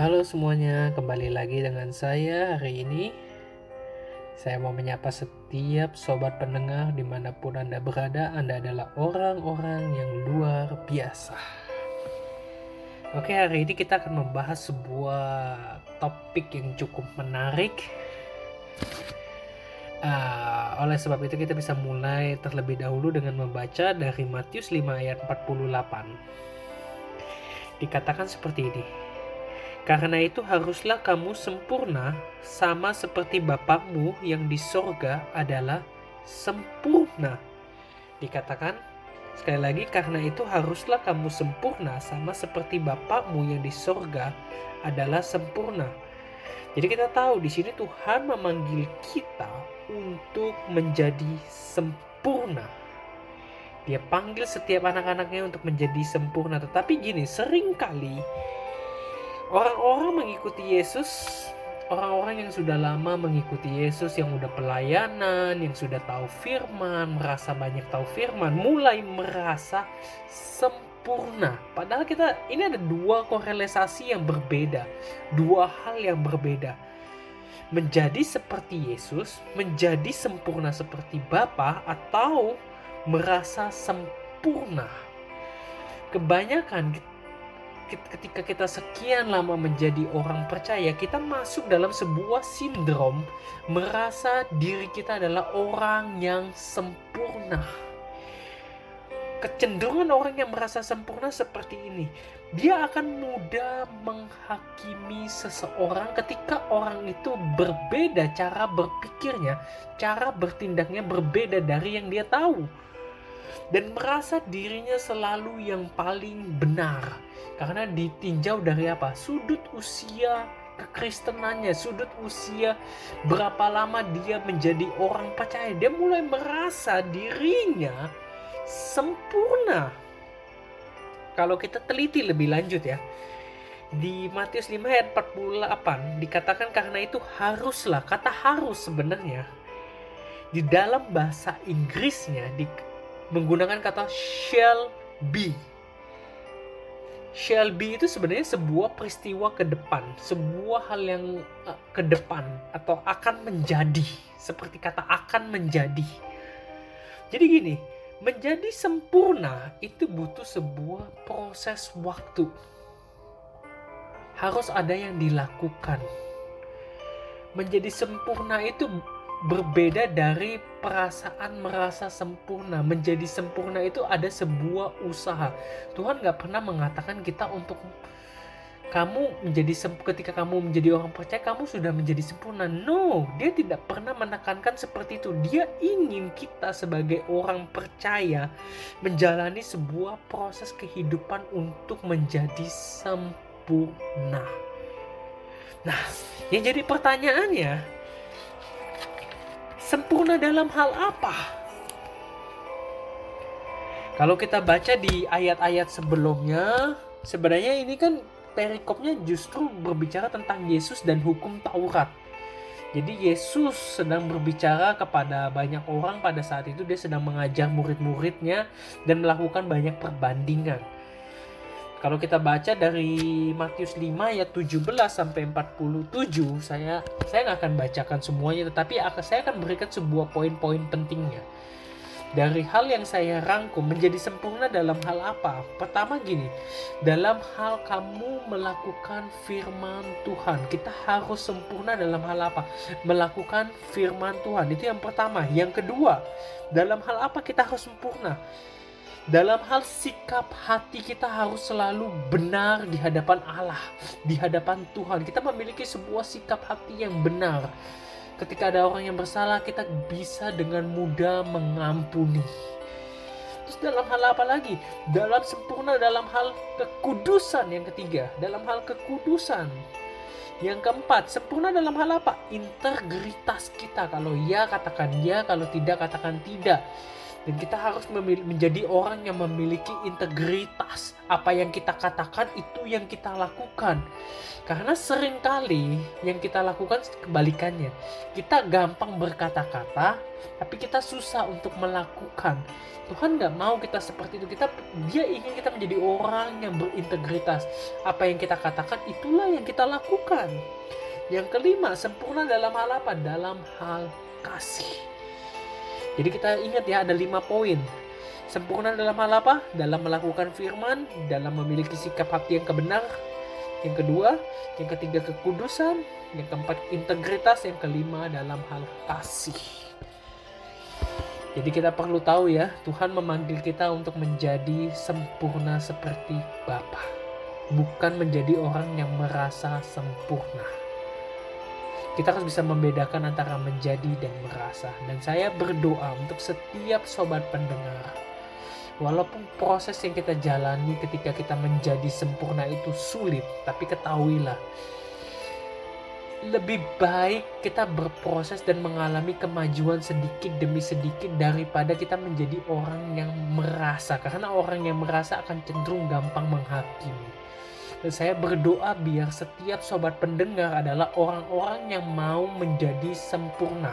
Halo semuanya, kembali lagi dengan saya hari ini. Saya mau menyapa setiap sobat pendengar di mana pun Anda berada. Anda adalah orang-orang yang luar biasa. Oke, hari ini kita akan membahas sebuah topik yang cukup menarik. Uh, oleh sebab itu kita bisa mulai terlebih dahulu dengan membaca dari Matius 5 ayat 48. Dikatakan seperti ini. Karena itu haruslah kamu sempurna sama seperti Bapakmu yang di sorga adalah sempurna. Dikatakan sekali lagi karena itu haruslah kamu sempurna sama seperti Bapakmu yang di sorga adalah sempurna. Jadi kita tahu di sini Tuhan memanggil kita untuk menjadi sempurna. Dia panggil setiap anak-anaknya untuk menjadi sempurna. Tetapi gini, sering kali orang-orang mengikuti Yesus orang-orang yang sudah lama mengikuti Yesus yang udah pelayanan yang sudah tahu firman merasa banyak tahu firman mulai merasa sempurna. Padahal kita ini ada dua korelasi yang berbeda dua hal yang berbeda. Menjadi seperti Yesus menjadi sempurna seperti Bapa atau merasa sempurna. Kebanyakan ketika kita sekian lama menjadi orang percaya, kita masuk dalam sebuah sindrom merasa diri kita adalah orang yang sempurna. Kecenderungan orang yang merasa sempurna seperti ini, dia akan mudah menghakimi seseorang ketika orang itu berbeda cara berpikirnya, cara bertindaknya berbeda dari yang dia tahu dan merasa dirinya selalu yang paling benar. Karena ditinjau dari apa? Sudut usia kekristenannya sudut usia berapa lama dia menjadi orang percaya. Dia mulai merasa dirinya sempurna. Kalau kita teliti lebih lanjut ya. Di Matius 5 ayat 48 dikatakan karena itu haruslah kata harus sebenarnya di dalam bahasa Inggrisnya di menggunakan kata shall be. Shall be itu sebenarnya sebuah peristiwa ke depan, sebuah hal yang uh, ke depan atau akan menjadi, seperti kata akan menjadi. Jadi gini, menjadi sempurna itu butuh sebuah proses waktu. Harus ada yang dilakukan. Menjadi sempurna itu berbeda dari perasaan merasa sempurna. Menjadi sempurna itu ada sebuah usaha. Tuhan nggak pernah mengatakan kita untuk kamu menjadi ketika kamu menjadi orang percaya kamu sudah menjadi sempurna. No dia tidak pernah menekankan seperti itu. Dia ingin kita sebagai orang percaya menjalani sebuah proses kehidupan untuk menjadi sempurna. Nah yang jadi pertanyaannya Sempurna dalam hal apa? Kalau kita baca di ayat-ayat sebelumnya, sebenarnya ini kan perikopnya justru berbicara tentang Yesus dan hukum Taurat. Jadi Yesus sedang berbicara kepada banyak orang pada saat itu dia sedang mengajar murid-muridnya dan melakukan banyak perbandingan. Kalau kita baca dari Matius 5 ayat 17 sampai 47, saya saya nggak akan bacakan semuanya, tetapi akan saya akan berikan sebuah poin-poin pentingnya. Dari hal yang saya rangkum menjadi sempurna dalam hal apa? Pertama gini, dalam hal kamu melakukan firman Tuhan, kita harus sempurna dalam hal apa? Melakukan firman Tuhan. Itu yang pertama. Yang kedua, dalam hal apa kita harus sempurna? Dalam hal sikap hati kita harus selalu benar di hadapan Allah, di hadapan Tuhan. Kita memiliki sebuah sikap hati yang benar. Ketika ada orang yang bersalah, kita bisa dengan mudah mengampuni. Terus dalam hal apa lagi? Dalam sempurna dalam hal kekudusan yang ketiga, dalam hal kekudusan. Yang keempat, sempurna dalam hal apa? Integritas kita. Kalau ya katakan ya, kalau tidak katakan tidak dan kita harus menjadi orang yang memiliki integritas. Apa yang kita katakan itu yang kita lakukan. Karena sering kali yang kita lakukan kebalikannya. Kita gampang berkata-kata tapi kita susah untuk melakukan. Tuhan nggak mau kita seperti itu. Kita dia ingin kita menjadi orang yang berintegritas. Apa yang kita katakan itulah yang kita lakukan. Yang kelima sempurna dalam hal apa? Dalam hal kasih jadi kita ingat ya ada lima poin. Sempurna dalam hal apa? Dalam melakukan firman, dalam memiliki sikap hati yang kebenar. Yang kedua, yang ketiga kekudusan, yang keempat integritas, yang kelima dalam hal kasih. Jadi kita perlu tahu ya, Tuhan memanggil kita untuk menjadi sempurna seperti Bapa, bukan menjadi orang yang merasa sempurna kita harus bisa membedakan antara menjadi dan merasa. Dan saya berdoa untuk setiap sobat pendengar, walaupun proses yang kita jalani ketika kita menjadi sempurna itu sulit, tapi ketahuilah, lebih baik kita berproses dan mengalami kemajuan sedikit demi sedikit daripada kita menjadi orang yang merasa karena orang yang merasa akan cenderung gampang menghakimi dan saya berdoa biar setiap sobat pendengar adalah orang-orang yang mau menjadi sempurna,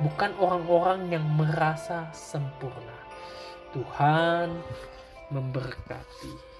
bukan orang-orang yang merasa sempurna. Tuhan memberkati.